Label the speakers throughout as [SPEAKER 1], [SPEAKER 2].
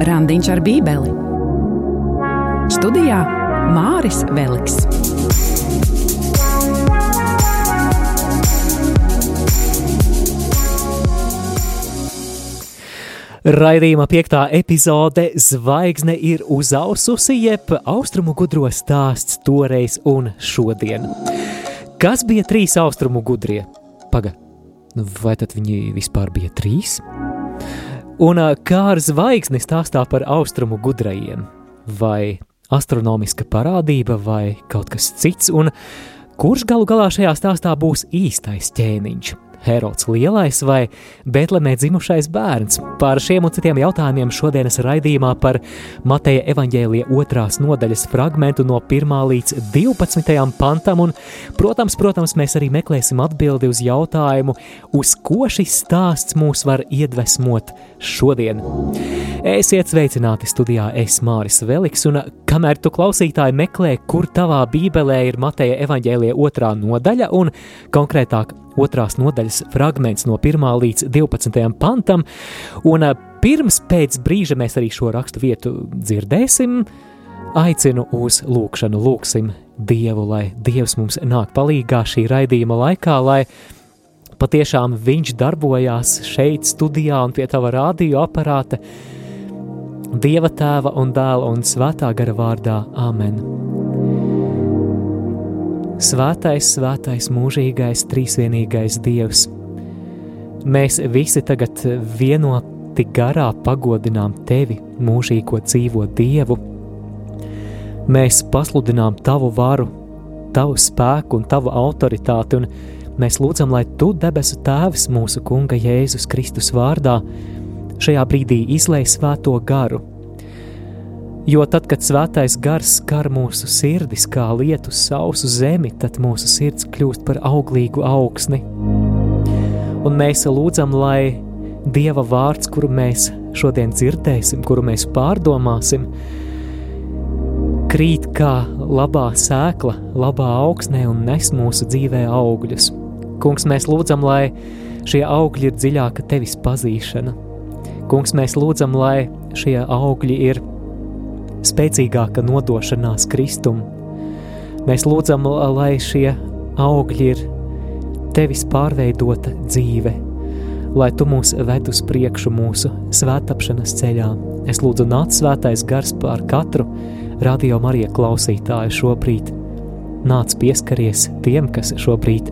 [SPEAKER 1] Randiņš ar Bībeli. Studijā Māris Veliks.
[SPEAKER 2] Raidījuma piektā epizode Zvaigzne ir uzaususi, jeb austrumu gudro stāsts toreiz un šodien. Kas bija trīs austrumu gudrie? Paga, vai tad viņi vispār bija trīs? Un kā ar zvaigzni stāstā par austrumu gudrajiem? Vai astronomiska parādība vai kaut kas cits, un kurš galu galā šajā stāstā būs īstais ķēniņš? Herods Lielais vai Betlemē dzimušais bērns. Par šiem un citiem jautājumiem šodienas raidījumā par Mateja evaņģēlija otrās nodaļas fragmentu no 1 līdz 12 pantam, un, protams, protams, mēs arī meklēsim atbildi uz jautājumu, uz ko šis stāsts mūs var iedvesmot šodien. Esiet sveicināti studijā es Māris Veliks, un kamēr tu klausītāji meklē, kur tavā bībelē ir Mateja evaņģēlija otrā nodaļa, un konkrētāk otrās nodaļas fragments no 1 līdz 12 pantam, un pirms pēc brīža mēs arī šo rakstu vietu dzirdēsim, aicinu uz lūkšanu, lūksim Dievu, lai Dievs mums nāk palīgā šī raidījuma laikā, lai patiešām viņš darbojās šeit studijā un pie tava rādio aparāta, Dieva tēva un dēla un svētā gara vārdā Āmen. Svētais, svētais, mūžīgais, trīsvienīgais Dievs. Mēs visi tagad vienoti garā pagodinām Tevi, mūžīgo dzīvo Dievu. Mēs pasludinām Tavu varu, Tavu spēku un Tavu autoritāti, un mēs lūdzam, lai Tu, debesu Tēvs, mūsu Kunga Jēzus Kristus vārdā, šajā brīdī izlai svēto garu, Jo tad, kad svētais gars skar mūsu sirdis kā lietu sausu zemi, tad mūsu sirds kļūst par auglīgu augsni. Un mēs lūdzam, lai Dieva vārds, kuru mēs šodien dzirdēsim, kuru mēs pārdomāsim, krīt kā labā sēkla, labā augsnē un nes mūsu dzīvē augļus. Kungs, mēs lūdzam, lai šie augļi ir dziļāka tevis pazīšana. Kungs, mēs lūdzam, lai šie augļi ir spēcīgāka nodošanās Kristum. Mēs lūdzam, lai šie augļi ir tevis pārveidota dzīve, lai tu mūs ved uz priekšu mūsu svētapšanas ceļā. Es lūdzu, nāc svētais gars pār katru radio Marija klausītāju šobrīd. Nāc pieskaries tiem, kas šobrīd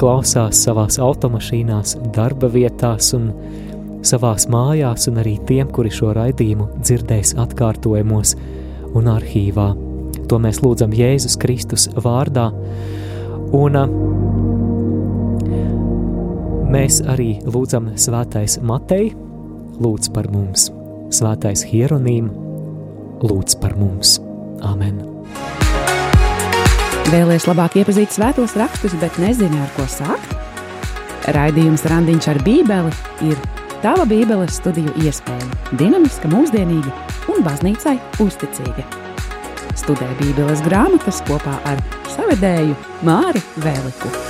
[SPEAKER 2] klausās savās automašīnās, darba vietās un savās mājās, un arī tiem, kuri šo raidījumu dzirdēs atkārtojumos un arhīvā. To mēs lūdzam Jēzus Kristus vārdā, un mēs arī lūdzam Svētais Matei, lūdz par mums, Svētais Hieronīm, lūdz par mums. Amen!
[SPEAKER 1] Vēlēs labāk iepazīt svētos rakstus, bet nezinu, ar ko sākt? Raidījums Randiņš ar Bībeli ir Tava Bībeles studiju iespēja - dinamiska, mūsdienīga un baznīcai uzticīga. Studē Bībeles grāmatas kopā ar savedēju Māri Vēliku.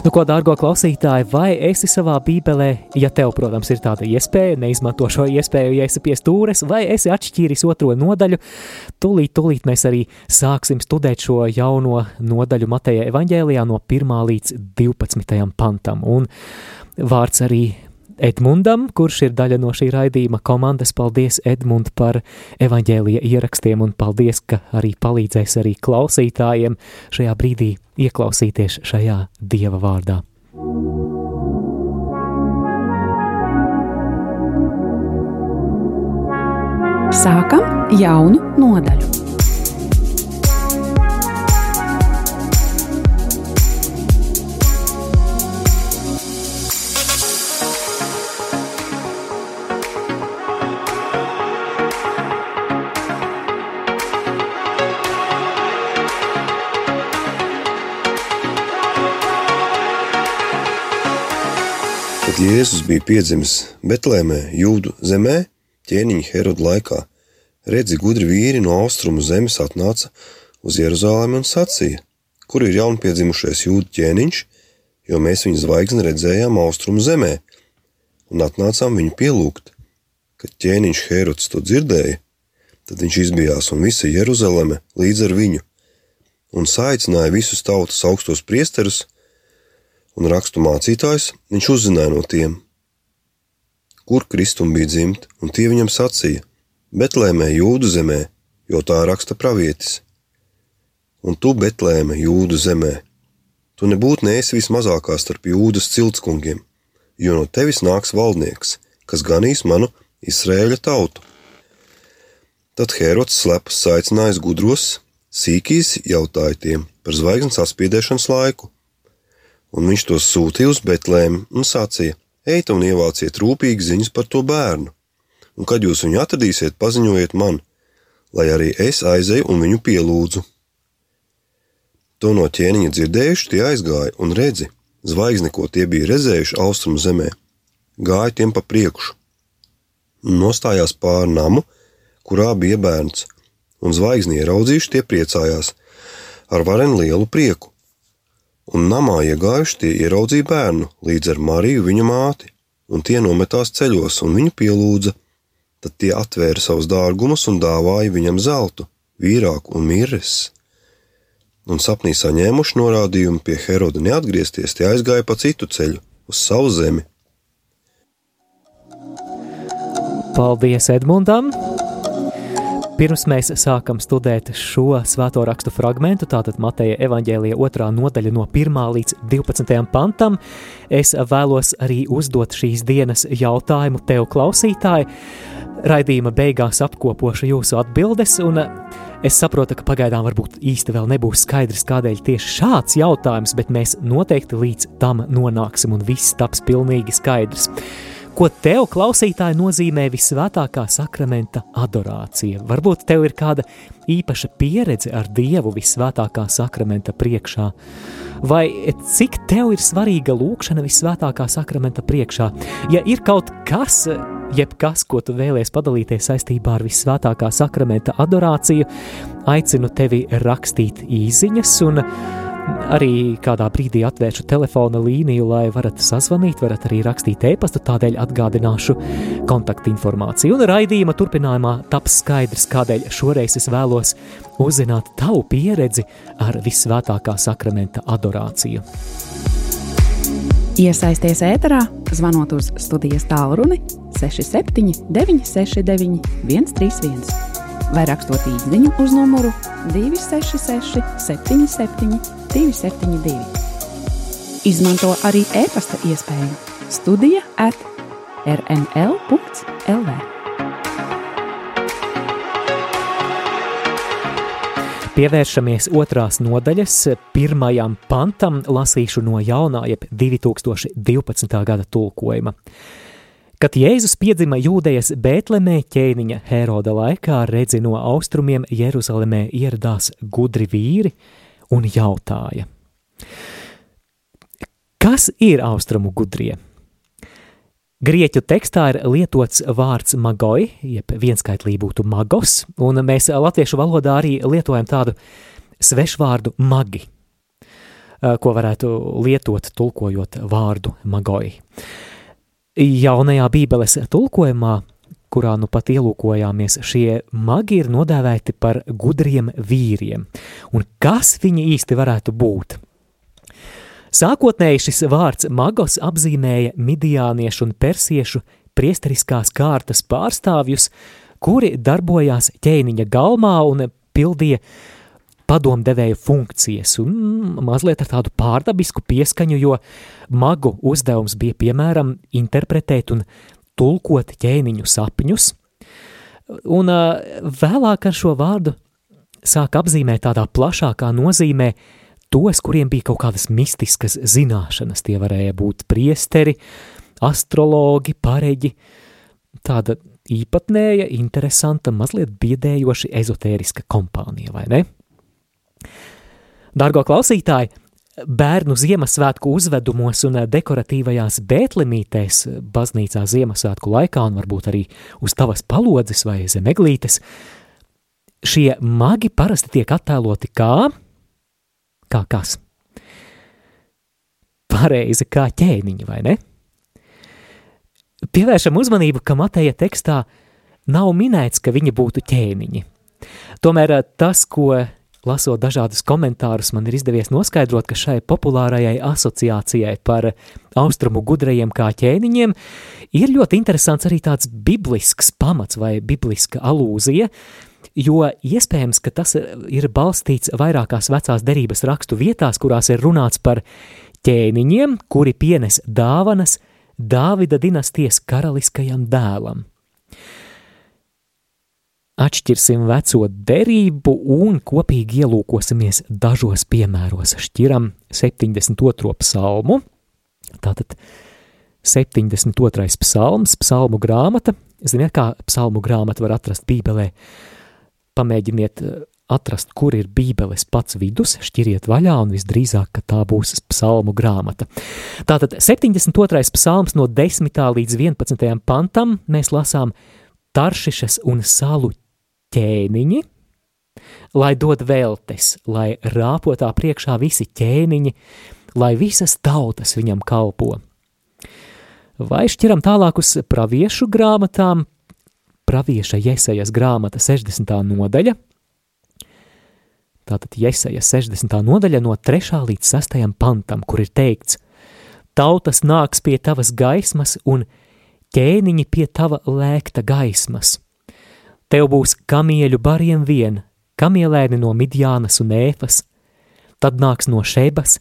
[SPEAKER 2] Nu, ko, dārgo klausītāji, vai esi savā bībelē, ja tev, protams, ir tāda iespēja, neizmanto šo iespēju, ja esi pie stūres, vai esi atšķīris otro nodaļu, tūlīt, tūlīt mēs arī sāksim studēt šo jauno nodaļu Mateja evaņģēlijā no 1 līdz 12 pantam. Un vārds arī Edmundam, kurš ir daļa no šī raidījuma komandas. Paldies, Edmund, par evaņģēlija ierakstiem un paldies, ka arī palīdzēs arī klausītājiem šajā brīdī ieklausīties šajā Dieva vārdā.
[SPEAKER 1] Sākam jaunu nodaļu.
[SPEAKER 3] Jēzus bija piedzimis Betlēmē, Jūdu zemē, ķēniņa Heroda laikā, redzi gudri vīri no austrumu zemes atnāca uz Jeruzalemi un sacīja, kur ir jaunpiedzimušais Jūdu ķēniņš, jo mēs viņa zvaigzni redzējām austrumu zemē un atnācām viņu pielūgt. Kad ķēniņš Hērods to dzirdēja, tad viņš izbijās un visa Jeruzaleme līdz ar viņu, un saicināja visus tautas augstos priesterus un rakstu mācītājus, viņš uzzināja no tiem, kur Kristum bija dzimt, un tie viņam sacīja: Betlēmē, Jūdu zemē, jo tā raksta pravietis. Un tu, Betlēme, Jūdu zemē, tu nebūtu neesi vismazākā starp jūdas ciltskungiem, jo no tevis nāks valdnieks, kas ganīs manu Izrēļa tautu. Tad Herods slepas saicinājis gudros, sīkīs jautāja tiem par zvaigznes atspiedēšanas laiku, un viņš tos sūtīja uz Betlēmu un sacīja: Ejiet un ievāciet rūpīgi ziņas par to bērnu, un kad jūs viņu atradīsiet, paziņojiet man, lai arī es aizeju un viņu pielūdzu. To no ķēniņa dzirdējuši, tie aizgāja un redzi, zvaigzni, ko tie bija redzējuši austrumu zemē, gāja tiem pa priekšu. Nostājās pāri namu, kurā bija bērns, un zvaigzni ieraudzījuši, tie priecājās ar varen lielu prieku. Un namā iegājuši tie ieraudzīja bērnu līdz ar Mariju viņa māti, un tie nometās ceļos un viņu pielūdza. Tad tie atvēra savus dārgumus un dāvāja viņam zeltu, vīrāku un mirres un sapnī saņēmuši norādījumu pie Heroda neatgriezties, tie aizgāja pa citu ceļu, uz savu zemi.
[SPEAKER 2] Paldies Edmundam! Pirms mēs sākam studēt šo svēto rakstu fragment, tātad Mateja evaņģēlija otrā nodaļa no 1 līdz 12 pantam, es vēlos arī uzdot šīs dienas jautājumu tev klausītāji. Raidījuma beigās apkopošu jūsu atbildes, un Es saprotu, ka pagaidām varbūt īsti vēl nebūs skaidrs, kādēļ tieši šāds jautājums, bet mēs noteikti līdz tam nonāksim un viss taps pilnīgi skaidrs. Ko tev, klausītāji, nozīmē visvētākā sakramenta adorācija? Varbūt tev ir kāda īpaša pieredze ar Dievu visvētākā sakramenta priekšā. Vai cik tev ir svarīga lūkšana visvētākā sakramenta priekšā? Ja ir kaut kas, jebkas, ko tu vēlies padalīties saistībā ar visvētākā sakramenta adorāciju, aicinu tevi rakstīt īziņas un arī kādā brīdī atvēršu telefona līniju, lai varat sazvanīt, varat arī rakstīt e-pastu, tādēļ atgādināšu kontaktinformāciju. Un raidījuma turpinājumā taps skaidrs, kādēļ šoreiz es vēlos uzzināt tavu pieredzi ar visvētākā sakramenta adorāciju.
[SPEAKER 1] Iesaisties ēterā, zvanot uz studijas tālruni 67 969 131 vai rakstot īsiņu uz numuru 266 77 272. Izmanto arī e-pasta iespēju Studija at rml.lv.
[SPEAKER 2] Pievēršamies otrās nodaļas pirmajam pantam, lasīšu no jaunā, jeb 2012. gada tulkojuma. Kad Jēzus piedzima Jūdejas Bētlemē ķēniņa Heroda laikā, redzi no austrumiem Jeruzalemē ieradās gudri vīri – un jautāja: Kas ir austrumu gudrie? Grieķu tekstā ir lietots vārds magoi, jeb vienskaitlī būtu magos, un mēs latviešu valodā arī lietojam tādu svešvārdu magi, ko varētu lietot tulkojot vārdu magoi. Jaunajā bībeles tulkojumā kurā nu pat ielūkojāmies, šie magi ir nodēvēti par gudriem vīriem. Un kas viņi īsti varētu būt? Sākotnēji šis vārds magos apzīmēja midiāniešu un persiešu priesteriskās kārtas pārstāvjus, kuri darbojās ķēniņa galmā un pildīja padomdevēja funkcijas un mazliet ar tādu pārdabisku pieskaņu, jo magu uzdevums bija piemēram interpretēt un tulkot ķēniņu sapņus, un vēlāk ar šo vārdu sāk apzīmēt tādā plašākā nozīmē tos, kuriem bija kaut kādas mistiskas zināšanas. Tie varēja būt priesteri, astrologi, pareģi, tāda īpatnēja, interesanta, mazliet biedējoši ezotēriska kompānija, vai ne? Dargo klausītāji, bērnu Ziemassvētku uzvedumos un dekoratīvajās bētlemītēs baznīcā Ziemassvētku laikā un varbūt arī uz tavas palodzes vai zemeglītes, šie magi parasti tiek attēloti kā, kā kas? Pareizi, kā ķēniņi, vai ne? Pievēršam uzmanību, ka Mateja tekstā nav minēts, ka viņi būtu ķēniņi. Tomēr eh, tas, ko lasot dažādus komentārus, man ir izdevies noskaidrot, ka šai populārajai asociācijai par austrumu gudrajiem kā ķēniņiem ir ļoti interesants arī tāds biblisks pamats vai bibliska alūzija, jo iespējams, ka tas ir balstīts vairākās vecās derības rakstu vietās, kurās ir runāts par ķēniņiem, kuri pienes dāvanas Dāvida dinastijas karaliskajam dēlam atšķirsim veco derību un kopīgi ielūkosimies dažos piemēros. Šķiram 72. psalmu, tātad 72. psalms, psalmu grāmata. Ziniet, kā psalmu grāmatu var atrast bībelē? Pamēģiniet eh, atrast, kur ir bībeles pats vidus, šķiriet vaļā un visdrīzāk, ka tā būs psalmu grāmata. Tātad 72. psalms no 10. līdz 11. pantam mēs lasām Taršišas un salu ķēniņi, lai dod veltes, lai rāpotā priekšā visi ķēniņi, lai visas tautas viņam kalpo. Vai šķiram tālāk uz praviešu grāmatām, pravieša Jesajas grāmata 60. nodaļa, tātad Jesaja 60. nodaļa no 3. līdz 6. pantam, kur ir teikts, tautas nāks pie tavas gaismas un ķēniņi pie tava lēkta gaismas – Tev būs kamieļu bariem vien, kamielēni no Midjānas un Ēfas, tad nāks no Šebas,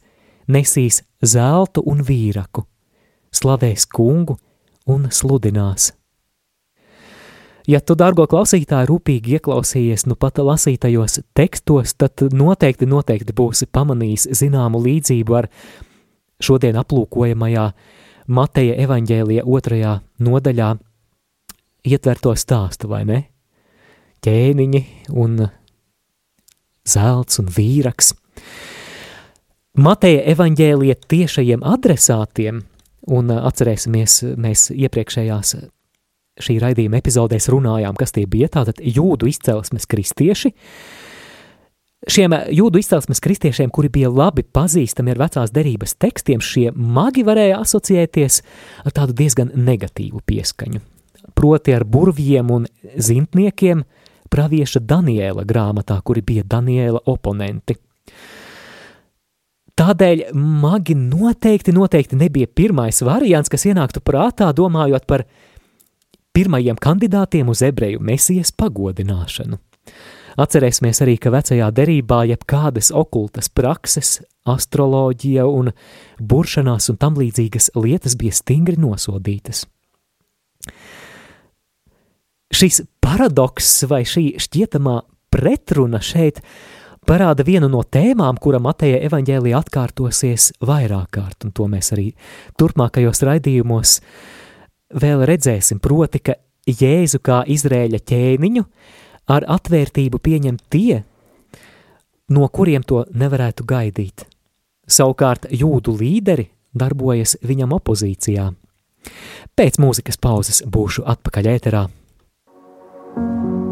[SPEAKER 2] nesīs zeltu un vīraku, slavēs kungu un sludinās. Ja tu, dārgo klausītāji, rūpīgi ieklausījies nu pat lasītajos tekstos, tad noteikti, noteikti būsi pamanījis zināmu līdzību ar šodien aplūkojamajā Mateja evaņģēlija otrajā nodaļā ietverto stāstu, vai ne? Ķēniņi un zelts un vīraks. Mateja evaņģēlija tiešajiem adresātiem, un atcerēsimies, mēs iepriekšējās šī raidījuma epizodēs runājām, kas tie bija, tātad jūdu izcelsmes kristieši. Šiem jūdu izcelsmes kristiešiem, kuri bija labi pazīstami ar vecās derības tekstiem, šie magi varēja asociēties ar tādu diezgan negatīvu pieskaņu. Proti ar burvjiem un zintniekiem – pravieša Daniela grāmatā, kuri bija Daniela oponenti. Tādēļ magi noteikti, noteikti nebija pirmais variants, kas ienāktu prātā, domājot par pirmajiem kandidātiem uz ebreju mesijas pagodināšanu. Atcerēsimies arī, ka vecajā derībā jebkādas okultas prakses, astroloģija un buršanās un tam līdzīgas lietas bija stingri nosodītas. Šis paradoks vai šī šķietamā pretruna šeit parāda vienu no tēmām, kura Mateja evaņģēlija atkārtosies vairāk kārt, un to mēs arī turpmākajos raidījumos vēl redzēsim, proti, ka Jēzu kā Izrēļa ķēniņu ar atvērtību pieņem tie, no kuriem to nevarētu gaidīt. Savukārt jūdu līderi darbojas viņam opozīcijā. Pēc mūzikas pauzes būšu atpakaļ ēterā.
[SPEAKER 4] Thank you.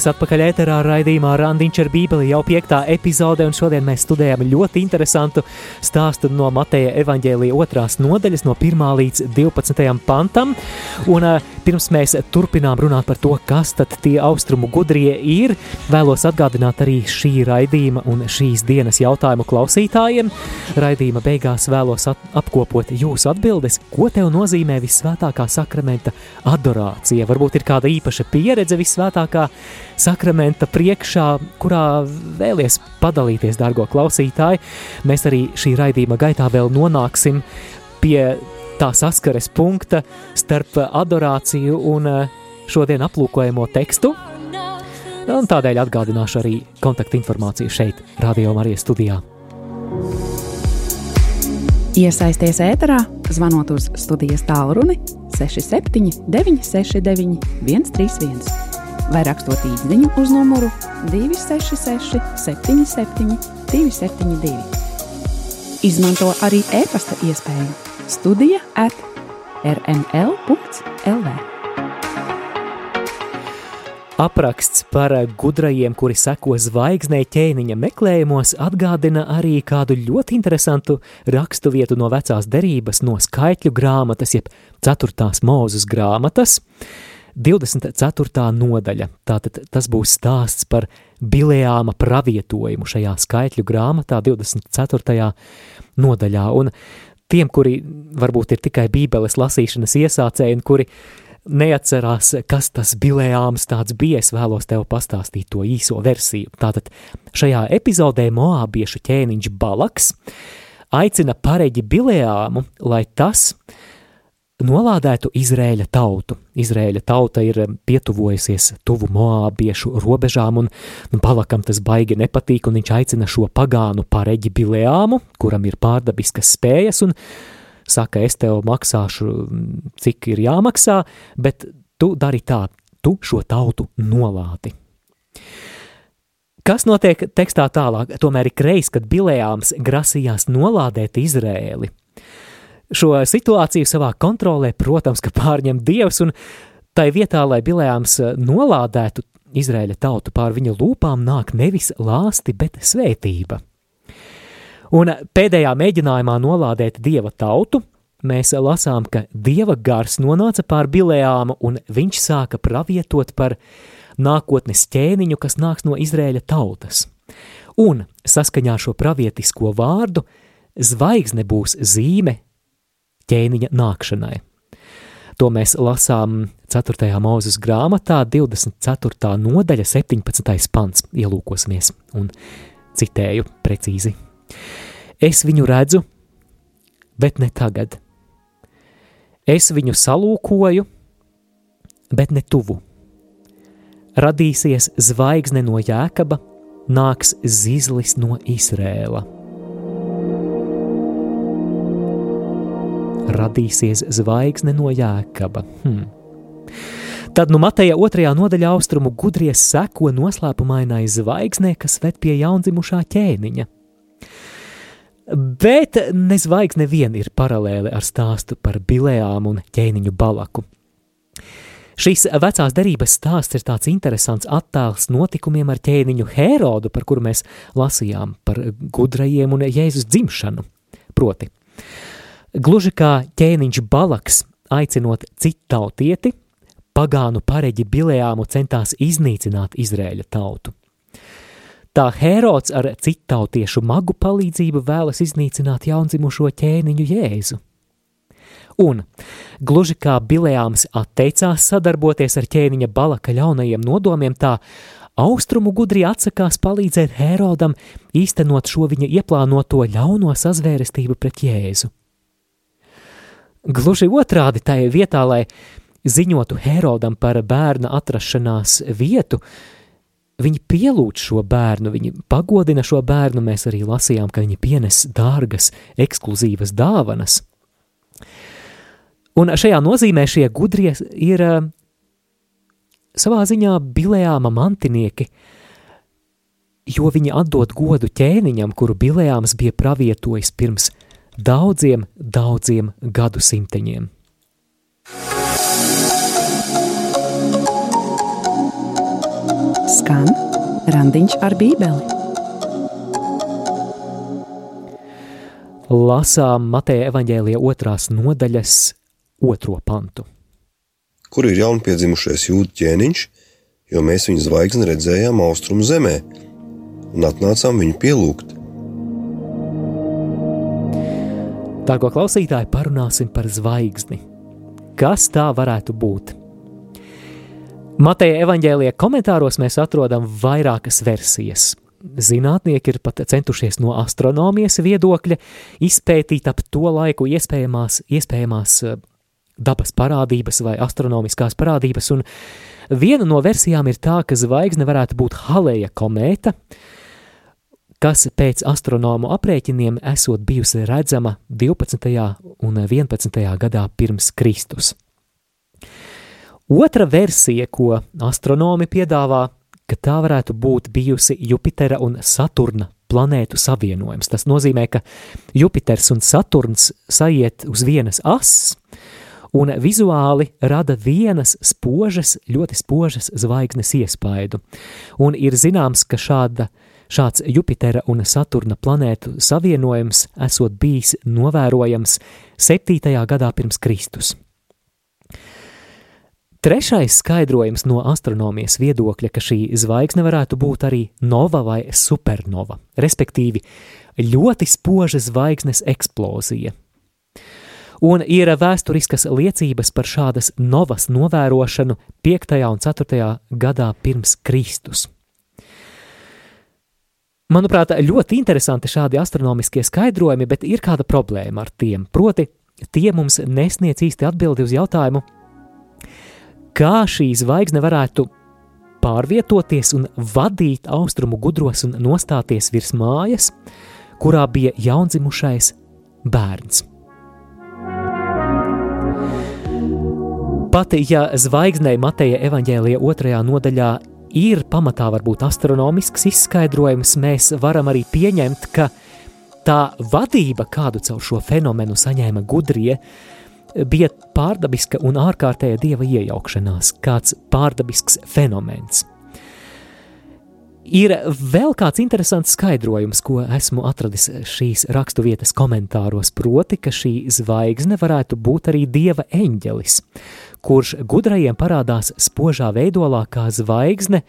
[SPEAKER 2] Māris Veliks atpakaļ ēterā raidījumā Randiņš ar Bībeli jau piektā epizode, un šodien mēs studējam ļoti interesantu stāstu no Mateja evaņģēlija otrās nodaļas, no 1 līdz 12 pantam, un pirms mēs turpinām runāt par to, kas tad tie austrumu gudrie ir, vēlos atgādināt arī šī raidījuma un šīs dienas jautājumu klausītājiem. Raidījuma beigās vēlos apkopot jūsu atbildes, ko tev nozīmē visvētākā sakramenta adorācija. Varbūt ir kāda īpaša pieredze visvētākā sakramenta priekšā, kurā vēlies padalīties, dārgo klausītāji. Mēs arī šī raidījuma gaitā vēl nonāksim pie tā saskares punkta starp adorāciju un eh, šodien aplūkojamo tekstu. Un tādēļ atgādināšu arī kontaktinformāciju šeit, Radio Marijas studijā.
[SPEAKER 1] Iesaisties ēterā, zvanot uz studijas tālruni 67 969 131 vai rakstot īsiņu uz numuru 266 77 272. Izmanto arī e-pasta iespēju Studija at rml.lv.
[SPEAKER 2] Apraksts par gudrajiem, kuri seko zvaigznē ķēniņa meklējumos, atgādina arī kādu ļoti interesantu rakstu vietu no vecās derības, no skaitļu grāmatas, jeb 4. mūzes grāmatas. 24. nodaļa. Tātad tas būs stāsts par Bilējāma pravietojumu šajā skaitļu grāmatā, 24. nodaļā. Un tiem, kuri varbūt ir tikai Bībeles lasīšanas iesācēji un kuri neatcerās, kas tas bilējāms tāds bija, es vēlos tev pastāstīt to īso versiju. Tātad šajā epizodē Moābiešu ķēniņš Balaks aicina pareģi bilējāmu, lai tas nolādētu Izrēļa tautu. Izrēļa tauta ir pietuvojusies tuvu Moābiešu robežām, un, un Balakam tas baigi nepatīk, un viņš aicina šo pagānu pareģi bilējāmu, kuram ir pārdabiskas spējas, un saka, es tev maksāšu, cik ir jāmaksā, bet tu dari tā, tu šo tautu nolādi. Kas notiek tekstā tālāk? Tomēr ir kreis, kad Bilējāms grasījās nolādēt Izrēli. Šo situāciju savā kontrolē, protams, ka pārņem Dievs, un tai vietā, lai Bilējāms nolādētu Izrēļa tautu pār viņa lūpām, nāk nevis lāsti, bet svētība. Un pēdējā mēģinājumā nolādēt dieva tautu, mēs lasām, ka dieva gars nonāca pār Bilējāmu un viņš sāka pravietot par nākotnes ķēniņu, kas nāks no Izrēļa tautas. Un saskaņā ar šo pravietisko vārdu zvaigzne būs zīme ķēniņa nākšanai. To mēs lasām 4. mūzes grāmatā, 24. nodaļa, 17. pants. Ielūkosimies un citēju precīzi. Es viņu redzu, bet ne tagad. Es viņu salūkoju, bet ne tuvu. Radīsies zvaigzne no jēkaba, nāks zizlis no Izrēla. Radīsies zvaigzne no jēkaba. Hmm. Tad nu Mateja otrajā nodaļā austrumu gudries seko noslēpumainai zvaigznē, kas ved pie jaundzimušā ķēniņa – Bet nezvaigs nevien ir paralēli ar stāstu par bilējām un ķēniņu balaku. Šīs vecās derības stāsts ir tāds interesants attēls notikumiem ar ķēniņu Hērodu, par kuru mēs lasījām par gudrajiem un Jēzus dzimšanu. Proti, gluži kā ķēniņš Balaks, aicinot citu tautieti, pagānu pareģi Bilējāmu centās iznīcināt Izrēļa tautu. Tā Hērods ar citautiešu magu palīdzību vēlas iznīcināt jaundzimušo ķēniņu Jēzu. Un, gluži kā Bilējāms atteicās sadarboties ar ķēniņa Balaka ļaunajiem nodomiem, tā austrumu gudri atsakās palīdzēt Hērodam īstenot šo viņa ieplānoto ļauno sazvērestību pret Jēzu. Gluži otrādi tajā vietā, lai ziņotu Hērodam par bērna atrašanās vietu, Viņi pielūdz šo bērnu, viņi pagodina šo bērnu. Mēs arī lasījām, ka viņi pienes dārgas, ekskluzīvas dāvanas. Un šajā nozīmē šie gudrie ir uh, savā ziņā bilējāma mantinieki, jo viņi atdod godu ķēniņam, kuru bilējāms bija pravietojis pirms daudziem, daudziem gadu simteņiem.
[SPEAKER 1] skan randiņš ar bībeli.
[SPEAKER 2] Lasām Mateja evaņģēlija otrās nodaļas otro pantu.
[SPEAKER 3] Kur ir jaunpiedzimušais jūdu ķēniņš, jo mēs viņa zvaigzni redzējām austrumu zemē un atnācām viņu pielūgt.
[SPEAKER 2] Dārgo klausītāji, parunāsim par zvaigzni. Kas tā varētu būt? Mateja evaņģēlija komentāros mēs atrodam vairākas versijas. Zinātnieki ir pat centušies no astronomijas viedokļa izpētīt ap to laiku iespējamās, iespējamās eh, dabas parādības vai astronomiskās parādības, un viena no versijām ir tā, ka zvaigzne varētu būt Haleja komēta, kas pēc astronomu aprēķiniem esot bijusi redzama 12. un 11. gadā pirms Kristus. Otra versija, ko astronomi piedāvā, ka tā varētu būt bijusi Jupitera un Saturna planētu savienojums. Tas nozīmē, ka Jupiters un Saturns sajiet uz vienas asas un vizuāli rada vienas spožas, ļoti spožas zvaigznes iespaidu. Un ir zināms, ka šāda, šāds Jupitera un Saturna planētu savienojums esot bijis novērojams 7. gadā pirms Kristus. Trešais skaidrojums no astronomijas viedokļa, ka šī zvaigzne varētu būt arī nova vai supernova, respektīvi ļoti spoža zvaigznes eksplozija. Un ir vēsturiskas liecības par šādas novas novērošanu 5. un 4. gadā pirms Kristus. Manuprāt, ļoti interesanti šādi astronomiskie skaidrojumi, bet ir kāda problēma ar tiem. Proti, tie mums nesniedz īsti atbildi uz jautājumu, kā šī zvaigzne varētu pārvietoties un vadīt austrumu gudros un nostāties virs mājas, kurā bija jaundzimušais bērns. Pat ja zvaigznei Mateja evaņģēlija otrajā nodaļā ir pamatā varbūt astronomisks izskaidrojums, mēs varam arī pieņemt, ka tā vadība, kādu caur šo fenomenu saņēma gudrie, bija pārdabiska un ārkārtēja dieva iejaukšanās, kāds pārdabisks fenomens. Ir vēl kāds interesants skaidrojums, ko esmu atradis šīs raksturvietas komentāros, proti, ka šī zvaigzne varētu būt arī dieva eņģelis, kurš gudrajiem parādās spožā veidolā kā zvaigzne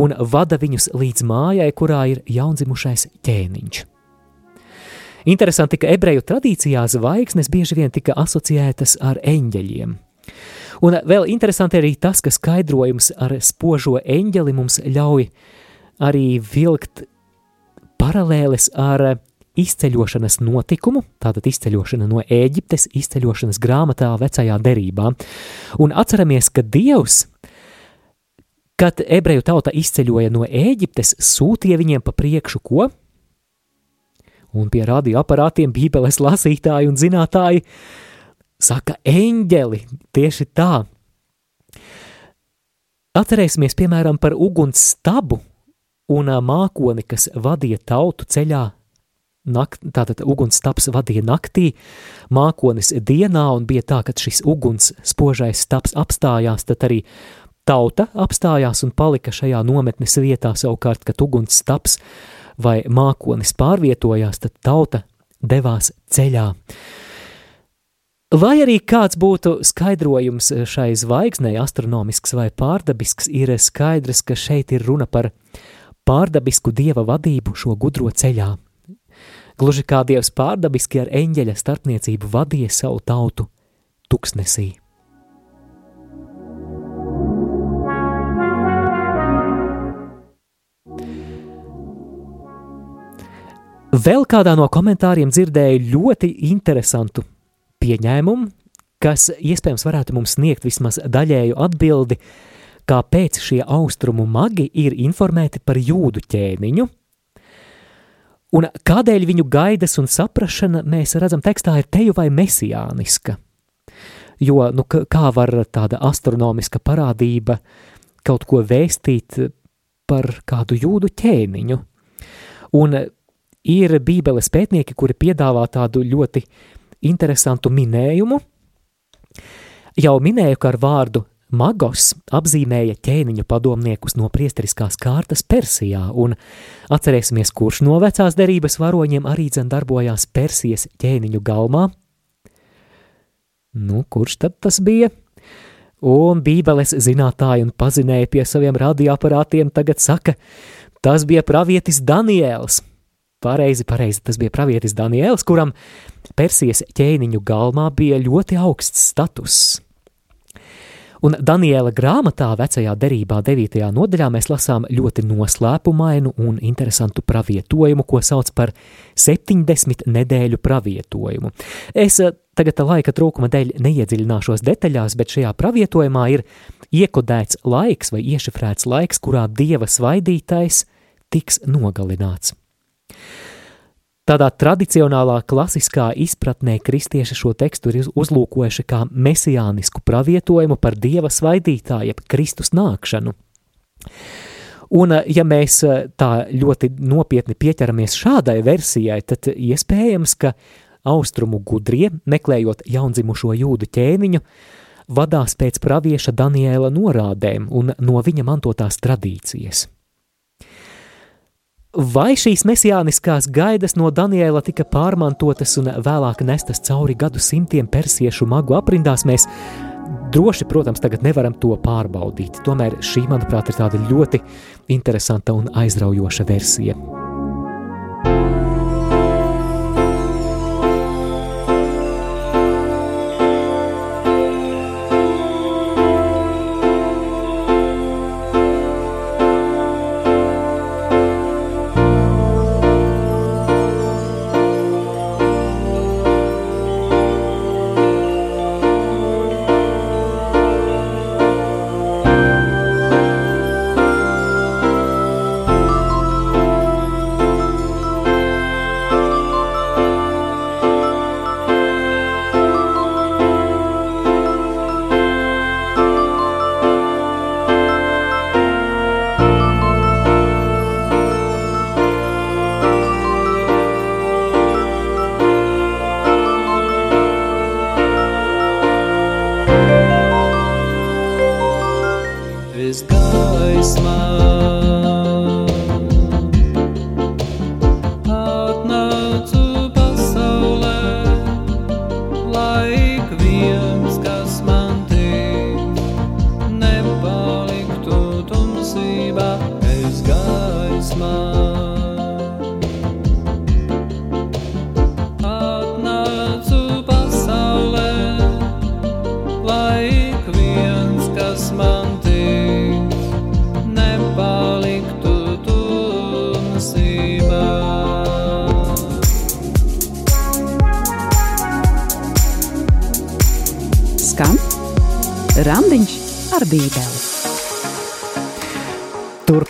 [SPEAKER 2] un vada viņus līdz mājai, kurā ir jaundzimušais ķēniņš. Interesanti, ka ebreju tradīcijā zvaigznes bieži vien tika asociētas ar eņģeļiem. Un vēl interesanti arī tas, ka skaidrojums ar spožo eņģeli mums ļauj arī vilkt paralēles ar izceļošanas notikumu, tātad izceļošana no Ēģiptes, izceļošanas grāmatā vecajā derībā. Un atceramies, ka Dievs, kad ebreju tauta izceļoja no Ēģiptes, sūtīja viņiem pa priekšu ko? un pie radioaparātiem bībeles lasītāji un zinātāji saka eņģeli, tieši tā. Atcerēsimies, piemēram, par uguns stabu un mākoni, kas vadīja tautu ceļā, nakt, tātad ugunsstaps vadīja naktī, mākonis dienā, un bija tā, ka šis uguns spožais staps apstājās, tad arī tauta apstājās un palika šajā nometnes vietā, savukārt, kad ugunsstaps vai mākonis pārvietojās, tad tauta devās ceļā. Vai arī kāds būtu skaidrojums šai zvaigznei, astronomisks vai pārdabisks, ir skaidrs, ka šeit ir runa par pārdabisku dieva vadību šo gudro ceļā. Gluži kā dievs pārdabiski ar eņģeļa starpniecību vadīja savu tautu tuksnesī. Vēl kādā no komentāriem dzirdēju ļoti interesantu pieņēmumu, kas iespējams varētu mums sniegt vismaz daļēju atbildi, kāpēc šie austrumu magi ir informēti par jūdu ķēniņu, un kādēļ viņu gaidas un saprašana, mēs redzam, tekstā ir teju vai mesijāniska. Jo, nu, kā var tāda astronomiska parādība kaut ko vēstīt par kādu jūdu ķēniņu? Un ir Bībeles pētnieki, kuri piedāvā tādu ļoti interesantu minējumu. Jau minēju, ka ar vārdu Magos apzīmēja ķēniņu padomniekus no priesteriskās kārtas Persijā, un atcerēsimies, kurš no vecās derības varoņiem arī dzen darbojās Persijas ķēniņu galmā. Nu, kurš tad tas bija? Un bībeles zinātāji un pazinēji pie saviem radioaparātiem tagad saka, tas bija pravietis Daniēls. Pareizi, pareizi, tas bija pravietis Daniēls, kuram Persijas ķēniņu galmā bija ļoti augsts status. Un Daniela grāmatā, vecajā derībā, 9. nodaļā, mēs lasām ļoti noslēpumainu un interesantu pravietojumu, ko sauc par 70 nedēļu pravietojumu. Es eh, tagad laika trūkuma dēļ neiedziļināšos detaļās, bet šajā pravietojumā ir iekodēts laiks vai iešifrēts laiks, kurā dieva svaidītais tiks nogalināts. Tādā tradicionālā, klasiskā izpratnē kristieši šo tekstu ir uzlūkojuši kā mesijānisku pravietojumu par dieva svaidītāju, jeb Kristus nākšanu. Un, ja mēs eh, tā ļoti nopietni pieķeramies šādai versijai, tad iespējams, ka austrumu gudrie, meklējot jaundzimušo jūdu ķēniņu, vadās pēc pravieša Daniela norādēm un no viņa mantotās tradīcijas. Vai šīs mesijāniskās gaidas no Daniela tika pārmantotas un vēlāk nestas cauri gadu simtiem persiešu magu aprindās, mēs droši, protams, tagad nevaram to pārbaudīt. Tomēr šī, manuprāt, ir tāda ļoti interesanta un aizraujoša versija.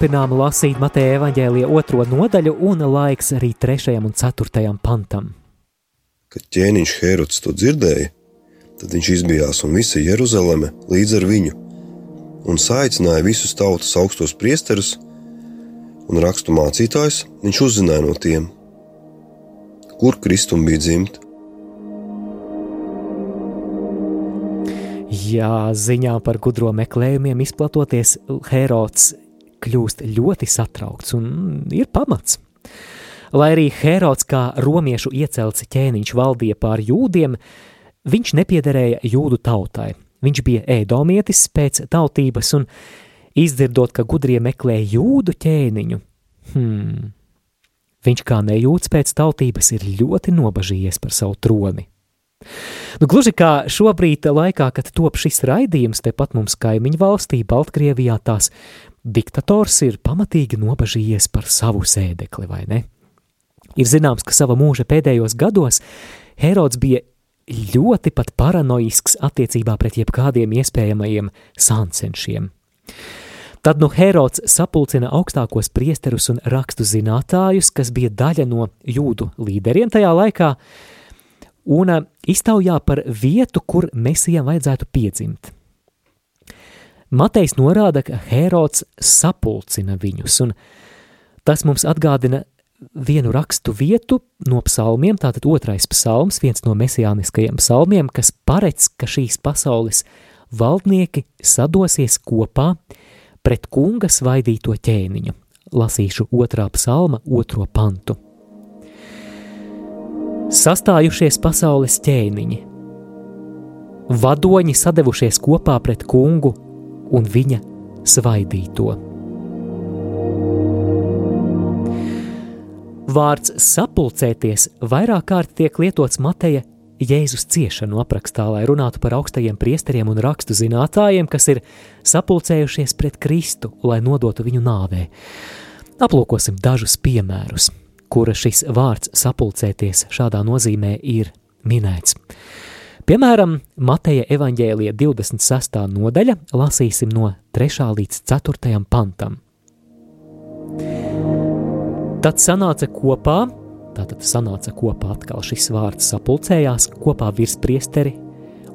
[SPEAKER 2] Turpinām lasīt Mateja evaņģēlija otro nodaļu un laiks arī trešajam un ceturtajam pantam.
[SPEAKER 3] Kad ķēniņš Herods to dzirdēja, tad viņš izbijās un visa Jeruzaleme līdz ar viņu un saicināja visus tautas augstos priesterus un rakstu mācītājus. Viņš uzzināja no tiem, kur Kristum bija dzimta.
[SPEAKER 2] Jā, ziņā par gudro meklējumiem izplatoties, Herods kļūst ļoti satraukts un ir pamats. Lai arī Herods kā romiešu iecelts ķēniņš valdīja pār jūdiem, viņš nepiederēja jūdu tautai. Viņš bija ēdomietis pēc tautības un izdzirdot, ka gudrie meklē jūdu ķēniņu, hmm, viņš kā nejūts pēc tautības ir ļoti nobažījies par savu troni. Nu, gluži kā šobrīd, laikā, kad top šis raidījums, tepat mums kaimiņu valstī, Baltkrievijā, tās diktators ir pamatīgi nobažījies par savu sēdekli, vai ne? Ir zināms, ka sava mūža pēdējos gados Herods bija ļoti pat paranoisks attiecībā pret jebkādiem iespējamajiem sāncenšiem. Tad nu Herods sapulcina augstākos priesterus un rakstu zinātājus, kas bija daļa no jūdu līderiem tajā laikā, un iztaujā par vietu, kur mesijam vajadzētu piedzimt. Matejs norāda, ka Herods sapulcina viņus, un tas mums atgādina vienu rakstu vietu no psalmiem, tātad otrais psalms, viens no mesijāniskajiem psalmiem, kas paredz, ka šīs pasaules valdnieki sadosies kopā pret kunga svaidīto ķēniņu. Lasīšu otrā psalma, otro pantu. Sastājušies pasaules ķēniņi, vadoņi sadevušies kopā pret kungu un viņa svaidīto. Vārds sapulcēties vairāk kārt tiek lietots Mateja Jēzus ciešanu aprakstā, lai runātu par augstajiem priesteriem un rakstu zinātājiem, kas ir sapulcējušies pret Kristu, lai nodotu viņu nāvē. Aplūkosim dažus piemērus, kura šis vārds sapulcēties šādā nozīmē ir minēts. Piemēram, Mateja evaņģēlija 26. nodaļa lasīsim no 3. līdz 4. pantam. Tad sanāca kopā Tātad sanāca kopā atkal šis vārds sapulcējās kopā virspriesteri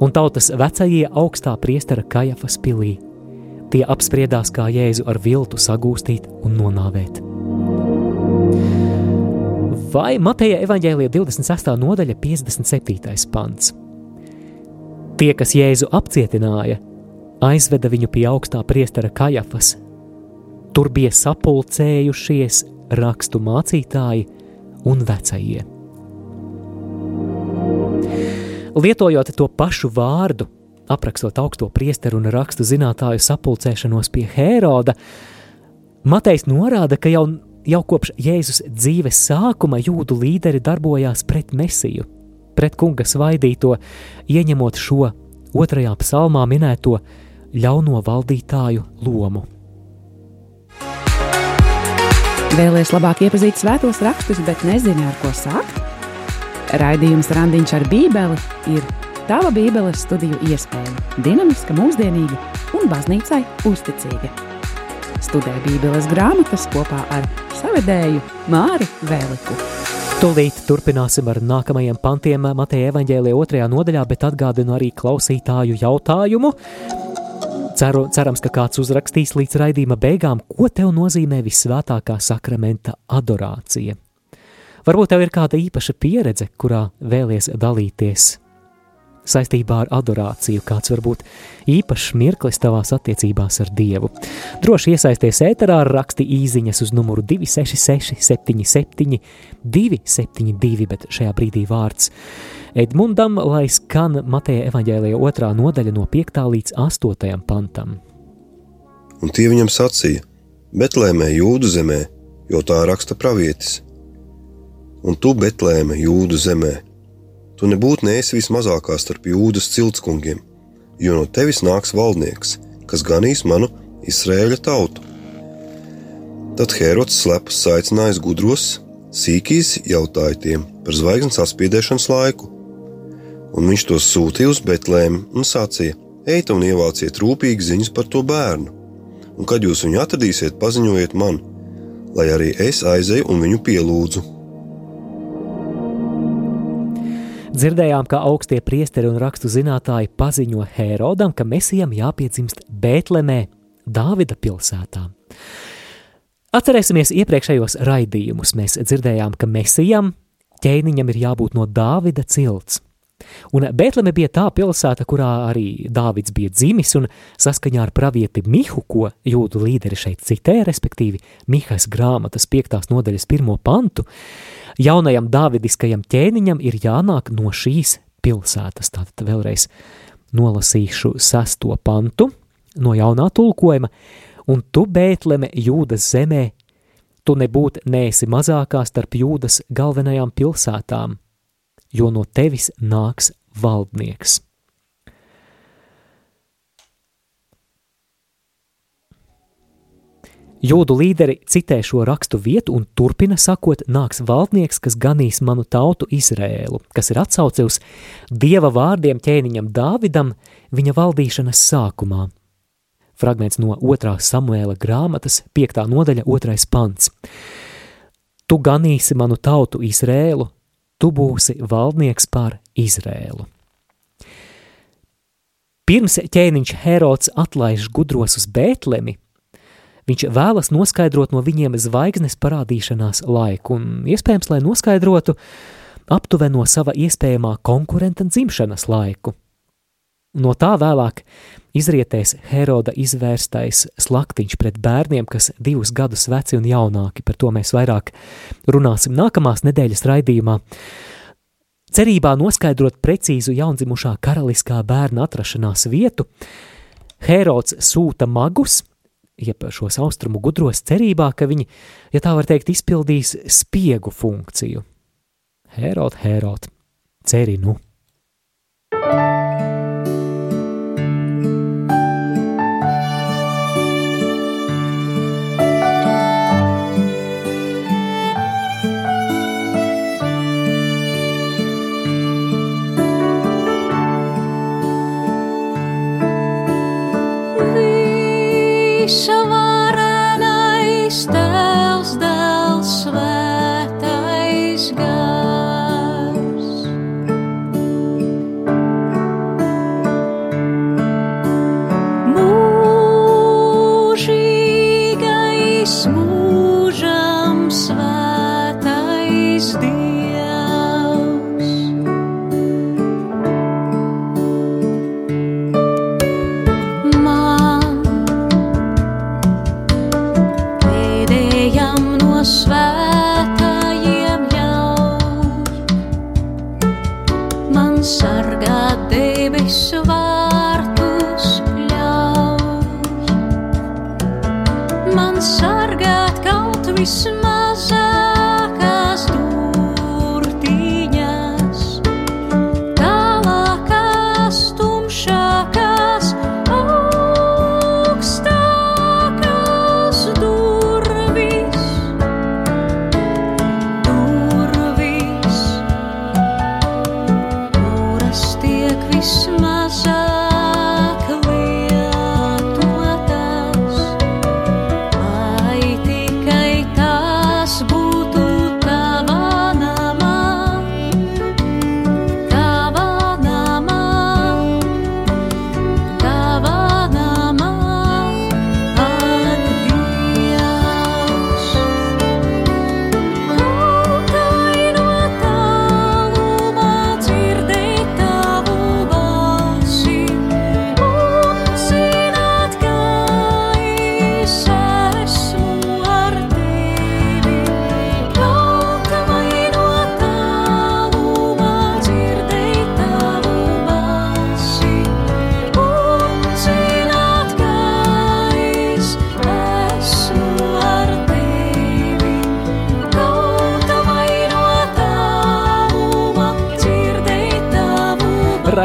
[SPEAKER 2] un tautas vecajie augstā priestera Kajafas pilī. Tie apspriedās, kā Jēzu ar viltu sagūstīt un nonāvēt. Vai Mateja evaņģēlija 26. nodaļa 57. pants. Tie, kas Jēzu apcietināja, aizveda viņu pie augstā priestera Kajafas. Tur bija sapulcējušies rakstu mācītāji, un vecajie. Lietojot to pašu vārdu, aprakstot augsto priesteru un rakstu zinātāju sapulcēšanos pie Hēroda, Matejs norāda, ka jau, jau kopš Jēzus dzīves sākuma jūdu līderi darbojās pret Mesiju, pret kunga svaidīto, ieņemot šo otrajā psalmā minēto ļauno valdītāju lomu.
[SPEAKER 1] Vēlēs labāk iepazīt svētos rakstus, bet nezini, ar ko sākt? Raidījums Randiņš ar Bībeli ir tava Bībeles studiju iespēja. Dinamiska, mūsdienīga un baznīcai uzticīga. Studē Bībeles grāmatas kopā ar savedēju Māri Vēliku.
[SPEAKER 2] Tūlīt turpināsim ar nākamajiem pantiem Mateja evaņģēlija otrajā nodaļā, bet atgādinu arī klausītāju jautājumu. Ceru, cerams, ka kāds uzrakstīs līdz raidījuma beigām, ko tev nozīmē visvētākā sakramenta adorācija. Varbūt tev ir kāda īpaša pieredze, kurā vēlies dalīties saistībā ar adorāciju, kāds varbūt īpašs mirklis tavās attiecībās ar Dievu. Droši iesaisties ēterā ar raksti īziņas uz numuru 266 77 272, bet šajā brīdī vārds Edmundam, lai skan Mateja evaņģēlija otrā nodaļa no 5. līdz 8. pantam.
[SPEAKER 3] Un tie viņam sacīja, Betlēmē, Jūdu zemē, jo tā raksta pravietis. Un tu, Betlēmē, Jūdu zemē, Tu nebūtu neesi vismazākā starp jūdas ciltskungiem, jo no tevis nāks valdnieks, kas ganīs manu Izraēļa tautu. Tad Herods slepas aicinājis gudros, sīkīs jautāja tiem par zvaigznes apspiedēšanas laiku, un viņš tos sūtīja uz Betlēmu un sacīja: Ejiet un ievāciet rūpīgi ziņas par to bērnu, un kad jūs viņu atradīsiet, paziņojiet man, lai arī es aizēju un viņu pielūdzu.
[SPEAKER 2] Dzirdējām, ka augstie priesteri un rakstu zinātāji paziņo Hērodam, ka mesijam jāpiedzimst Bētlemē, Dāvida pilsētā. Atcerēsimies iepriekšējos raidījumus. Mēs dzirdējām, ka mesijam ķēniņam ir jābūt no Dāvida cilts. Un Bēltleme bija tā pilsēta, kurā arī Dāvids bija dzimis, un saskaņā ar pravieti Mihu, ko jūdu līderi šeit citē, respektīvi Mihas grāmatas 5. nodaļas pirmo pantu, jaunajam Dāvidiskajam ķēniņam ir jānāk no šīs pilsētas. Tātad vēlreiz nolasīšu sesto pantu no jaunā tulkojuma, un tu, Bētleme, jūdas zemē, tu nebūt neesi mazākā starp jūdas galvenajām pilsētām, jo no tevis nāks valdnieks. Jūdu līderi citē šo rakstu vietu un turpina sakot, nāks valdnieks, kas ganīs manu tautu Izrēlu, kas ir atsauce uz dieva vārdiem ķēniņam Dāvidam viņa valdīšanas sākumā. Fragments no 2. Samuēla grāmatas, 5. nodaļa, 2. pants. Tu ganīsi manu tautu Izrēlu, tu būsi valdnieks pār Izrēlu. Pirms ķēniņš Herods atlaiž gudros uz Bētlemi, viņš vēlas noskaidrot no viņiem zvaigznes parādīšanās laiku, un iespējams, lai noskaidrotu aptuveno sava iespējamā konkurenta dzimšanas laiku. No tā vēlāk izrietēs Heroda izvērstais slaktiņš pret bērniem, kas divus gadus veci un jaunāki. Par to mēs vairāk runāsim nākamās nedēļas raidījumā. Cerībā noskaidrot precīzu jaundzimušā karaliskā bērna atrašanās vietu, Herods sūta magus, jeb šos austrumu gudros cerībā, ka viņi, ja tā var teikt, izpildīs spiegu funkciju. Herod, Herod, ceri nu! Vaishavara naista.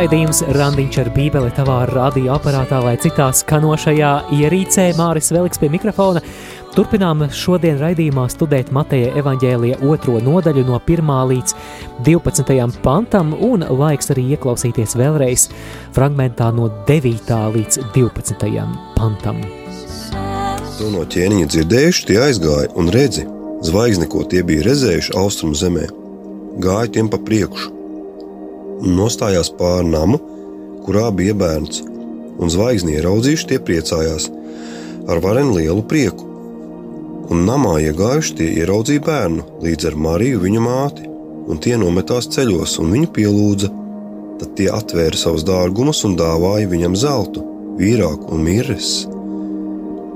[SPEAKER 2] Raidījums Randiņš ar bībeli tavā radioaparātā vai citā skanošajā ierīcē Māris Veliks pie mikrofona. Turpinām šodien raidījumā studēt Mateja evaņģēlija otro nodaļu no 1. līdz 12. pantam un laiks arī ieklausīties vēlreiz fragmentā no 9. līdz 12. pantam.
[SPEAKER 3] To no ķēniņa dzirdējuši, tie aizgāja un redzi, zvaigzni, ko tie bija redzējuši austrumu zemē, gāja tiem pa priekšu un nostājās pāri namu, kurā bija bērns, un zvaigzni ieraudzījuši tie priecājās ar varen lielu prieku. Un namā iegājuši tie ieraudzīja bērnu līdz ar Mariju viņa māti, un tie nometās ceļos un viņu pielūdza. Tad tie atvēra savus dārgumus un dāvāja viņam zeltu, vīrāku un mirres.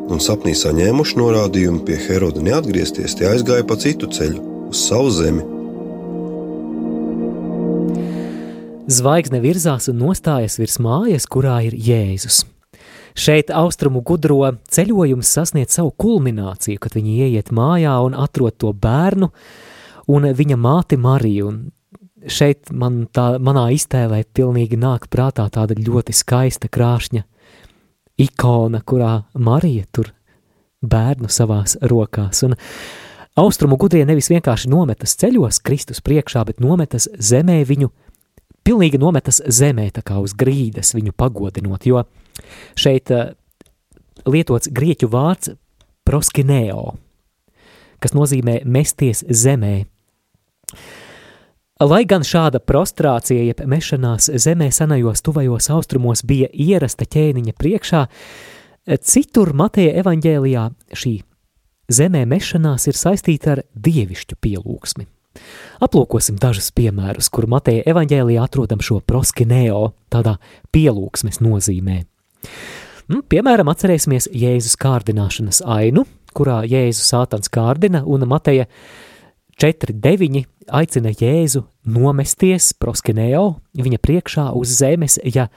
[SPEAKER 3] Un sapnī saņēmuši norādījumu pie Heroda neatgriezties, tie aizgāja pa citu ceļu, uz savu zemi,
[SPEAKER 2] Zvaigzne virzās un nostājas virs mājas, kurā ir Jēzus. Šeit austrumu gudro ceļojums sasniedz savu kulmināciju, kad viņi ieiet mājā un atrod to bērnu un viņa māti Mariju. Un šeit man tā, manā iztēlē pilnīgi nāk prātā tāda ļoti skaista krāšņa ikona, kurā Marija tur bērnu savās rokās. Un austrumu gudrie nevis vienkārši nometas ceļos Kristus priekšā, bet nometas zemē viņu pilnīgi nometas zemē, tā kā uz grīdas viņu pagodinot, jo šeit uh, lietots grieķu vārds proskineo, kas nozīmē mesties zemē. Lai gan šāda prostrācija, jeb mešanās zemē senajos tuvajos austrumos bija ierasta ķēniņa priekšā, citur Mateja evaņģēlijā šī zemē mešanās ir saistīta ar dievišķu pielūgsmi. Aplūkosim dažus piemērus, kur Mateja evaņģēlijā atrodam šo proskineo, tādā pielūgsmes nozīmē. Nu, piemēram, atcerēsimies Jēzus kārdināšanas ainu, kurā Jēzus sātans kārdina, un Mateja 4.9 aicina Jēzu nomesties proskineo viņa priekšā uz zemes, ja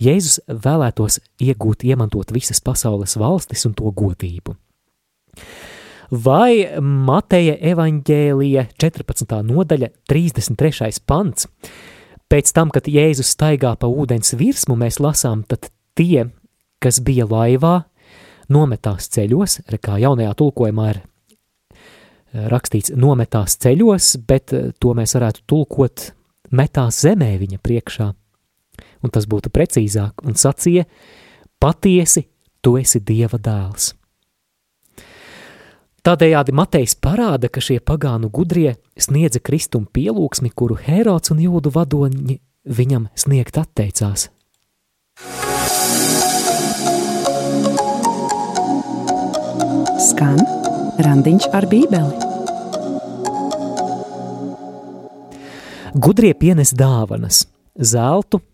[SPEAKER 2] Jēzus vēlētos iegūt, iemantot visas pasaules valstis un to godību. Vai Mateja evaņģēlija 14. nodaļa 33. pants. Pēc tam, kad Jēzus staigā pa ūdens virsmu, mēs lasām, tad tie, kas bija laivā, nometās ceļos, re kā jaunajā tulkojumā ir eh, rakstīts nometās ceļos, bet eh, to mēs varētu tulkot metās zemē viņa priekšā. Un tas būtu precīzāk, un sacīja, patiesi, tu esi Dieva dēls. Tādējādi Matejs parāda, ka šie pagānu gudrie sniedza kristumu pielūgsmi, kuru Hērods un jūdu vadoņi viņam sniegt atteicās.
[SPEAKER 1] Skan randiņš ar bībeli.
[SPEAKER 2] Gudrie pienes dāvanas, zeltu,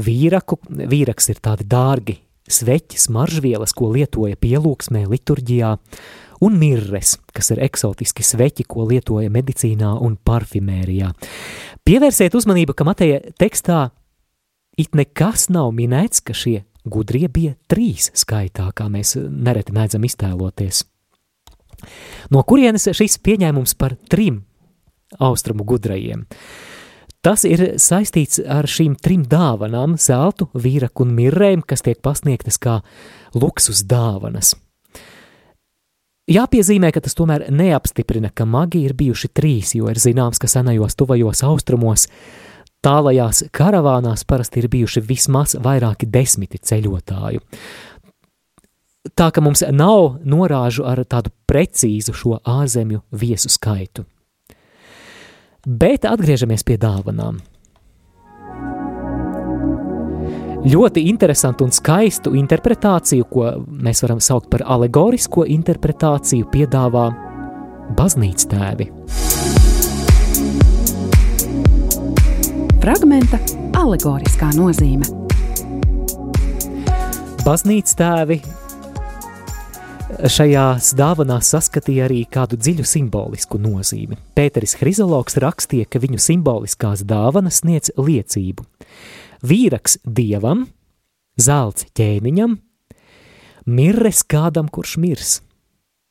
[SPEAKER 2] vīraku, vīraks ir tādi dārgi, sveķis, maržvielas, ko lietoja pielūgsmē, liturģijā, un mirres, kas ir eksotiski sveķi, ko lietoja medicīnā un parfimērijā. Pievērsiet uzmanību, ka Mateja tekstā it nekas nav minēts, ka šie gudrie bija trīs skaitā, kā mēs nereti mēdzam iztēloties. No kurienes šis pieņēmums par trim austrumu gudrajiem? Tas ir saistīts ar šīm trim dāvanām - zeltu, vīraku un mirrēm, kas tiek pasniegtas kā luksus dāvanas. Jāpiezīmē, ka tas tomēr neapstiprina, ka magi ir bijuši trīs, jo ir zināms, ka senajos tuvajos austrumos tālajās karavānās parasti ir bijuši vismaz vairāki desmiti ceļotāju. Tā ka mums nav norāžu ar tādu precīzu šo ārzemju viesu skaitu. Bet atgriežamies pie dāvanām. Ļoti interesantu un skaistu interpretāciju, ko mēs varam saukt par alegorisko interpretāciju, piedāvā baznīcas tēvi.
[SPEAKER 1] Fragmenta alegoriskā nozīme.
[SPEAKER 2] Baznīcas tēvi Šajās dāvanās saskatīja arī kādu dziļu simbolisku nozīmi. Pēteris Hrizologs rakstīja, ka viņu simboliskās dāvanas sniedz liecību. Vīraks dievam, zelts ķēniņam, mirres kādam, kurš mirs.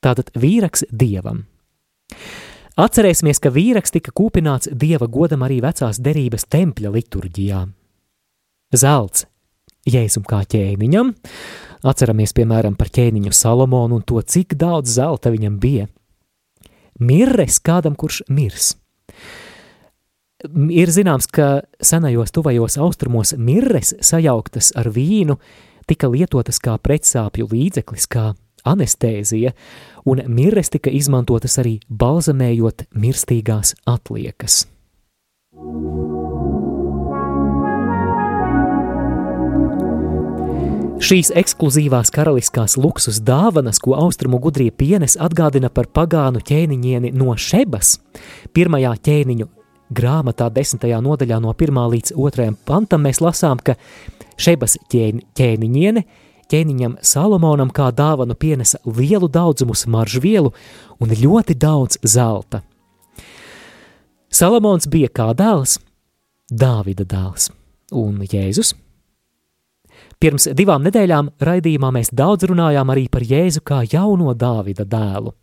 [SPEAKER 2] Tātad vīraks dievam. Atcerēsimies, ka vīraks tika kūpināts dieva godam arī vecās derības tempļa liturģijā. Zelts jēzum kā ķēniņam, Atceramies, piemēram, par ķēniņu Salomonu un to, cik daudz zelta viņam bija. Mirres kādam, kurš mirs. Ir zināms, ka senajos tuvajos austrumos mirres sajauktas ar vīnu tika lietotas kā pretsāpju līdzeklis, kā anestēzija, un mirres tika izmantotas arī balzamējot mirstīgās atliekas. Šīs ekskluzīvās karaliskās luksus dāvanas, ko austrumu gudrie pienes, atgādina par pagānu ķēniņieni no Šebas. Pirmajā ķēniņu grāmatā, desmitajā nodaļā, no 1 līdz 2 pantam, mēs lasām, ka Šebas ķēni, ķēniņiene ķēniņam Salomonam kā dāvanu pienesa lielu daudzumu smaržvielu un ļoti daudz zelta. Salomons bija kā dēls, Dāvida dēls, un Jēzus Pirms divām nedēļām raidījumā mēs daudz runājām arī par Jēzu kā jauno Dāvida dēlu.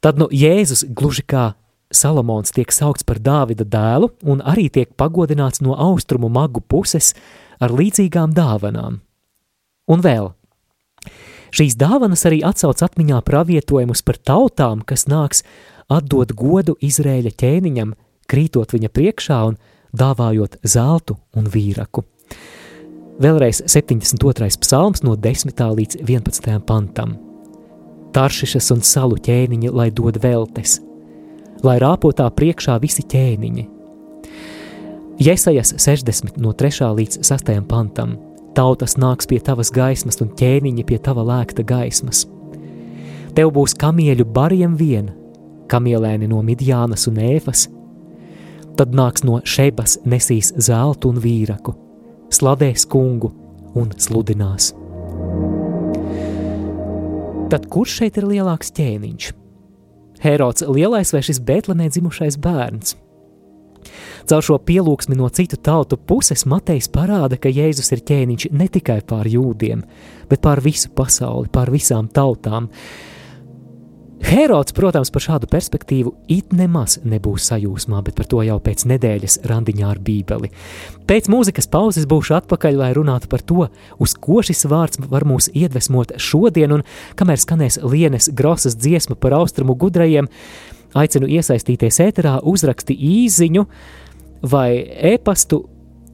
[SPEAKER 2] Tad nu Jēzus gluži kā Salamons tiek saukts par Dāvida dēlu un arī tiek pagodināts no austrumu magu puses ar līdzīgām dāvanām. Un vēl, šīs dāvanas arī atsauc atmiņā pravietojumus par tautām, kas nāks atdot godu Izrēļa ķēniņam, krītot viņa priekšā un dāvājot zeltu un vīraku. Vēlreiz 72. psalms no 10. līdz 11. pantam. Taršišas un salu ķēniņi, lai dod veltes, lai rāpotā priekšā visi ķēniņi. Jesajas 60 no 3. līdz 6. pantam. Tautas nāks pie tavas gaismas un ķēniņi pie tava lēkta gaismas. Tev būs kamieļu bariem vien, kamielēni no Midjānas un Ēfas, tad nāks no Šebas nesīs zeltu un vīraku, sladēs kungu un sludinās. Tad kurš šeit ir lielāks ķēniņš? Herods lielais vai šis Bēltlemē dzimušais bērns? Caur šo pielūgsmi no citu tautu puses Matejs parāda, ka Jēzus ir ķēniņš ne tikai pār jūdiem, bet pār visu pasauli, pār visām tautām. Herods, protams, par šādu perspektīvu it nemaz nebūs sajūsmā, bet par to jau pēc nedēļas randiņā ar Bībeli. Pēc mūzikas pauzes būšu atpakaļ, lai runātu par to, uz ko šis vārds var mūs iedvesmot šodien, un kamēr skanēs Lienes Grosas dziesma par austrumu gudrajiem, aicinu iesaistīties ēterā, uzraksti īziņu vai e-pastu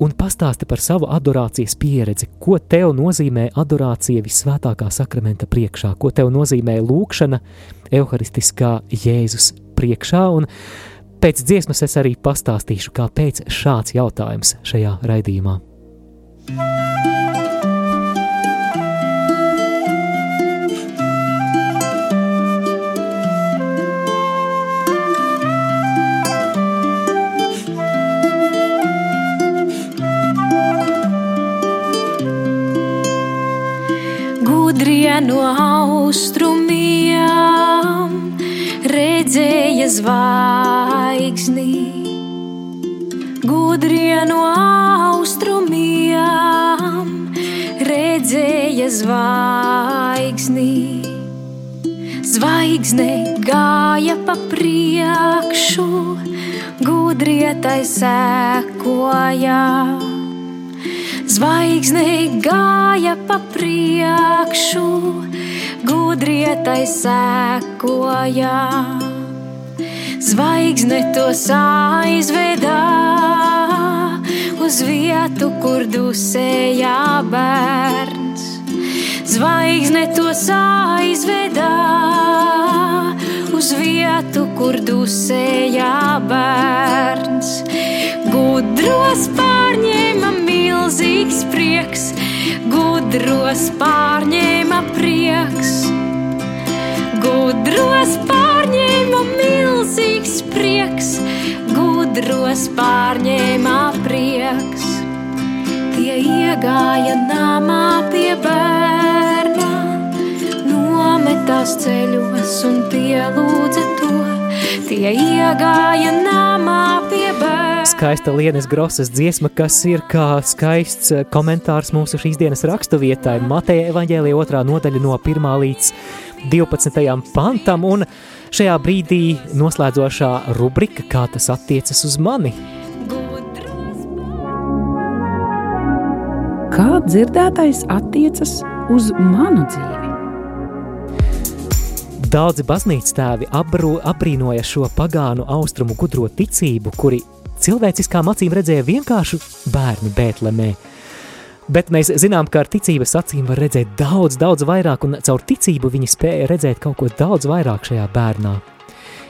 [SPEAKER 2] un pastāsti par savu adorācijas pieredzi, ko tev nozīmē adorācija visvētākā sakramenta priekšā, ko tev nozīmē lūkšana evaharistiskā Jēzus priekšā, un pēc dziesmas es arī pastāstīšu, kāpēc šāds jautājums šajā raidījumā.
[SPEAKER 4] Gudrie no austrumiem redzēja zvaigzni. Gudrie no austrumiem redzēja zvaigzni. Zvaigzne gāja pa priekšu, gudrie tai sekoja. Zvaigzne gāja pa priekšu, gudrietai sekoja. Zvaigzne tos aizvedā uz vietu, kur dusēja bērns. Zvaigzne tos aizvedā uz vietu, kur dusēja bērns. Gudros pārņēma milzīgs prieks, gudros pārņēma prieks. Gudros pārņēma milzīgs prieks, gudros pārņēma prieks. Tie iegāja namā pie bērna, nometās ceļos un pielūdza to. Tie iegāja namā
[SPEAKER 2] skaista Lienes Grosas dziesma, kas ir kā skaists eh, komentārs mūsu šīs dienas raksturvietai. Mateja evaņģēlija otrā nodaļa no 1 līdz 12. pantam, un šajā brīdī noslēdzošā rubrika, kā tas attiecas uz mani.
[SPEAKER 1] Kā dzirdētais attiecas uz manu dzīvi?
[SPEAKER 2] Daudzi baznīcas tēvi abru, abrīnoja šo pagānu austrumu gudro ticību, kuri cilvēciskām acīm redzēja vienkāršu bērnu Bētlemē. Bet mēs zinām, ka ar ticības acīm var redzēt daudz, daudz vairāk, un caur ticību viņi spēja redzēt kaut ko daudz vairāk šajā bērnā.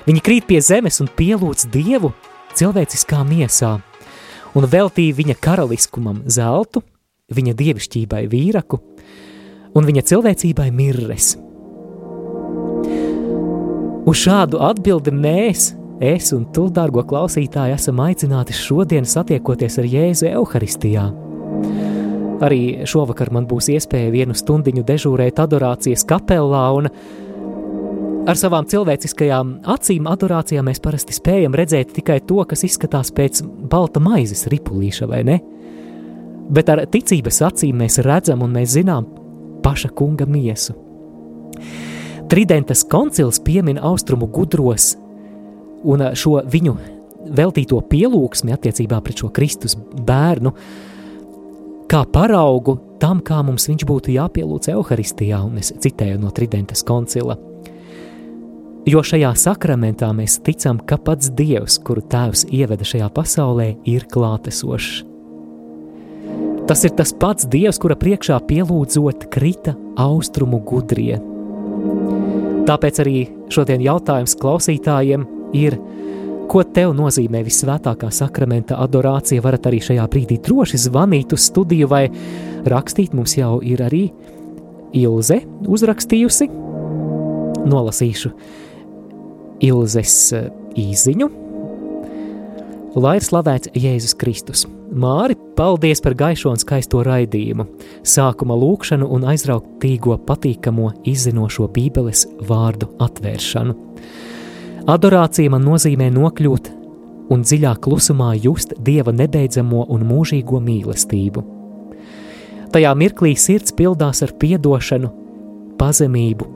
[SPEAKER 2] Viņi krīt pie zemes un pielūdz Dievu cilvēciskā miesā, un veltīja viņa karaliskumam zeltu, viņa dievišķībai vīraku un viņa cilvēcībai mirres. Uz šādu atbildi mēs, es un tu, dārgo klausītāji, esam aicināti šodien satiekoties ar Jēzu Euharistijā. Arī šovakar man būs iespēja vienu stundiņu dežūrēt adorācijas kapelā, un ar savām cilvēciskajām acīm adorācijā mēs parasti spējam redzēt tikai to, kas izskatās pēc balta maizes ripulīša, vai ne? Bet ar ticības acīm mēs redzam un mēs zinām paša kunga miesu. Tridentas koncils piemin austrumu gudros un šo viņu veltīto pielūgsmi attiecībā pret šo Kristus bērnu, kā paraugu tam, kā mums viņš būtu jāpielūdz Euharistijā, un es citēju no Tridentas koncila. Jo šajā sakramentā mēs ticam, ka pats Dievs, kuru Tēvs ieveda šajā pasaulē, ir klātesošs. Tas ir tas pats Dievs, kura priekšā pielūdzot krita austrumu gudrie. Tāpēc arī šodien jautājums klausītājiem – ir, ko tev nozīmē visvētākā sakramenta adorācija. Varat arī šajā brīdī droši zvanīt uz studiju vai rakstīt. Mums jau ir arī Ilze uzrakstījusi. Nolasīšu. Ilzes eh, īziņu. Lai ir slavēts Jēzus Kristus. Māri, paldies par gaišo un skaisto raidījumu, sākuma lūkšanu un aizrautīgo patīkamo izzinošo bībeles vārdu atvēršanu. Adorācija man nozīmē nokļūt un dziļā klusumā just Dieva nebeidzamo un mūžīgo mīlestību. Tajā mirklī sirds pildās ar piedošanu, pazemību,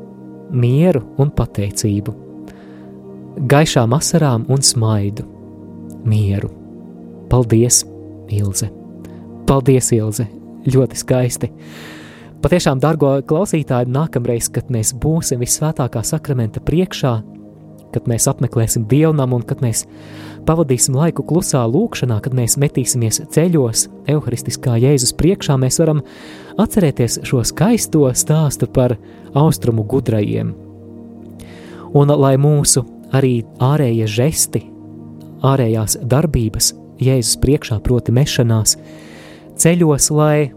[SPEAKER 2] mieru un pateicību, gaišām asarām un smaidu, mieru. Paldies, Ilze! Paldies, Ilze! Ļoti skaisti! Patiešām, dārgo klausītāji, nākamreiz, kad mēs būsim visvētākā sakramenta priekšā, kad mēs apmeklēsim dievnamu un kad mēs pavadīsim laiku klusā lūkšanā, kad mēs metīsimies ceļos, evaharistiskā Jēzus priekšā, mēs varam atcerēties šo skaisto stāstu par austrumu gudrajiem. Un lai mūsu arī ārējie žesti, ārējās darbības Jēzus priekšā, proti mešanās, ceļos, lai,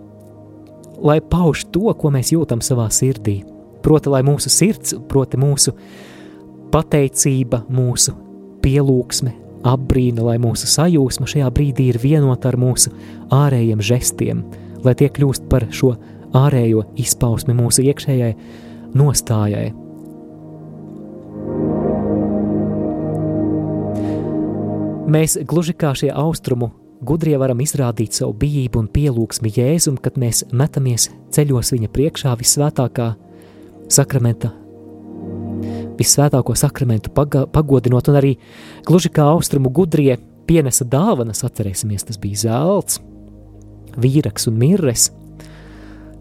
[SPEAKER 2] lai pauž to, ko mēs jūtam savā sirdī. Proti, lai mūsu sirds, proti mūsu pateicība, mūsu pielūgsme, apbrīna, lai mūsu sajūsma šajā brīdī ir vienota ar mūsu ārējiem žestiem, lai tie kļūst par šo ārējo izpausmi mūsu iekšējai nostājai. Mēs gluži kā šie austrumu gudrie varam izrādīt savu bijību un pielūgsmi Jēzum, kad mēs metamies ceļos viņa priekšā visvētākā sakramenta visvētāko sakramentu pagodinot, un arī gluži kā austrumu gudrie pienesa dāvanas, atcerēsimies, tas bija zelts, vīraks un mirres.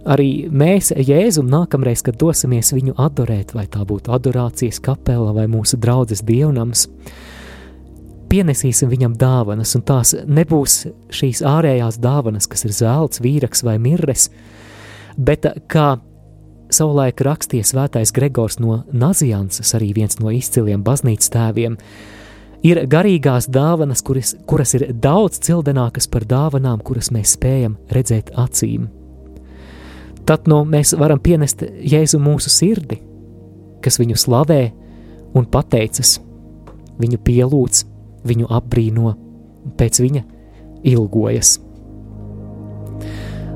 [SPEAKER 2] Arī mēs, Jēzum, nākamreiz, kad dosimies viņu adorēt, vai tā būtu adorācijas kapela vai mūsu draudzes dievnams, pienesīsim viņam dāvanas, un tās nebūs šīs ārējās dāvanas, kas ir zelts, vīraks vai mirres, bet kā savulaik rakstīja svētais Gregors no Nazianses, arī viens no izciliem baznīcas tēviem, ir garīgās dāvanas, kuras, kuras ir daudz cildenākas par dāvanām, kuras mēs spējam redzēt acīm. Tad no nu, mēs varam pienest Jēzu mūsu sirdi, kas viņu slavē un pateicas, viņu pielūdz, viņu apbrīno, pēc viņa ilgojas.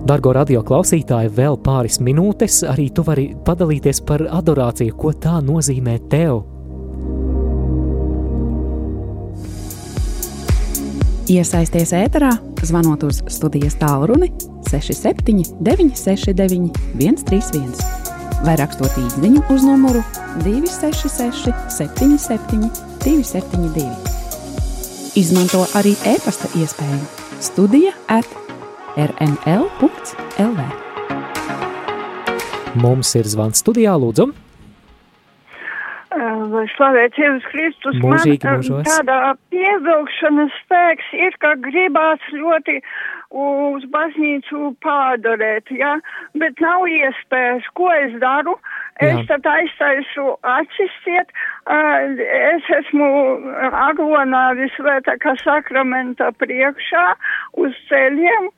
[SPEAKER 2] Dargo radio klausītāji, vēl pāris minūtes, arī tu vari padalīties par adorāciju, ko tā nozīmē tev.
[SPEAKER 1] Iesaisties ēterā, zvanot uz studijas tālruni 67 969 131 vai rakstot īsiņu uz numuru 266 77 272. Izmanto arī e-pasta iespēju Studija at rml.lv.
[SPEAKER 2] Mums ir zvans studijā, lūdzu.
[SPEAKER 5] Lai slavēts Jēzus Kristus,
[SPEAKER 2] Mūžīgi
[SPEAKER 5] man
[SPEAKER 2] mūžos.
[SPEAKER 5] tādā pievilkšanas spēks ir, ka gribās ļoti uz baznīcu pārdarēt, ja, bet nav iespējas, ko es daru. Es
[SPEAKER 2] Jā.
[SPEAKER 5] tad aiztaisu uh, es esmu agonā visvētākā sakramenta priekšā uz ceļiem,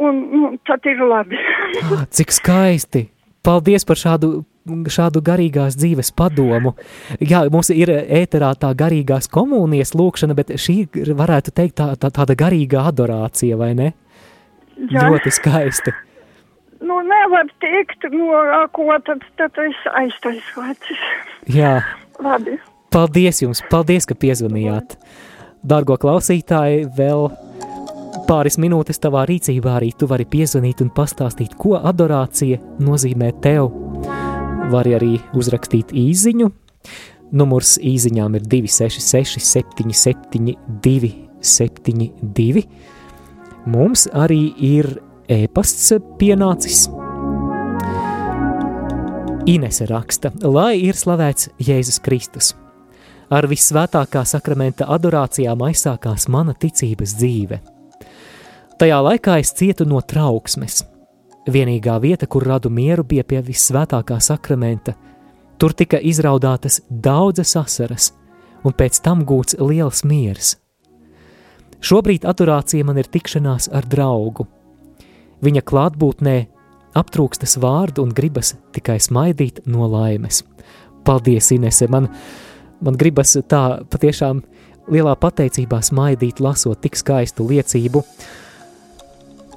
[SPEAKER 5] un nu, tad ir labi.
[SPEAKER 2] Ah, Cik skaisti! Paldies par šādu, šādu garīgās dzīves padomu. Jā, mums ir ēterā tā garīgās komunijas lūkšana, bet šī varētu teikt tā, tā, tāda garīga adorācija, vai ne?
[SPEAKER 5] Jā.
[SPEAKER 2] Ļoti skaisti.
[SPEAKER 5] Nu, nevar teikt, no ko tad, tad es aiztaisu acis.
[SPEAKER 2] Jā,
[SPEAKER 5] Labi.
[SPEAKER 2] paldies jums, paldies, ka piezvanījāt. Dargo klausītāji, vēl pāris minūtes tavā rīcībā arī tu vari piezvanīt un pastāstīt, ko adorācija nozīmē tev. Vari arī uzrakstīt īziņu. Numurs īziņām ir 266, 77, 272. Mums arī ir e-pasts pienācis. Inese raksta, lai ir slavēts Jēzus Kristus. Ar visvētākā sakramenta adorācijām aizsākās mana ticības dzīve. Tajā laikā es cietu no trauksmes. Vienīgā vieta, kur radu mieru, bija pie visvētākā sakramenta. Tur tika izraudātas daudzas asaras, un pēc tam gūts liels miers. Šobrīd adorācija man ir tikšanās ar draugu. Viņa klātbūtnē aptrūkstas vārdu un gribas tikai smaidīt no laimes. Paldies, Inese! Man, man gribas tā patiešām lielā pateicībā smaidīt, lasot tik skaistu liecību.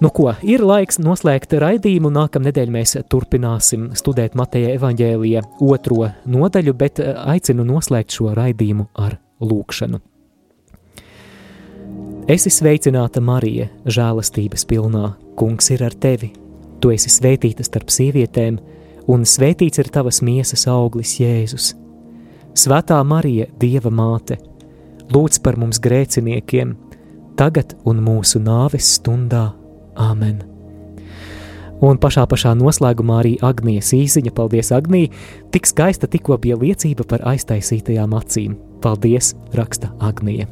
[SPEAKER 2] Nu ko, ir laiks noslēgt raidījumu. Nākamnedēļ mēs turpināsim studēt Mateja evaņģēlija otro nodaļu, bet aicinu noslēgt šo raidījumu ar lūkšanu. Esi sveicināta, Marija, žēlastības pilnā. Kungs ir ar tevi. Tu esi svētīta starp sievietēm, un svētīts ir tavas miesas auglis, Jēzus. Svētā Marija, Dieva māte, lūdz par mums grēciniekiem, tagad un mūsu nāves stundā. Āmen! Un pašā pašā noslēgumā arī Agnijas īsiņa, paldies Agnija, tik skaista tikko bija liecība par aiztaisītajām acīm. Paldies, raksta Agnija!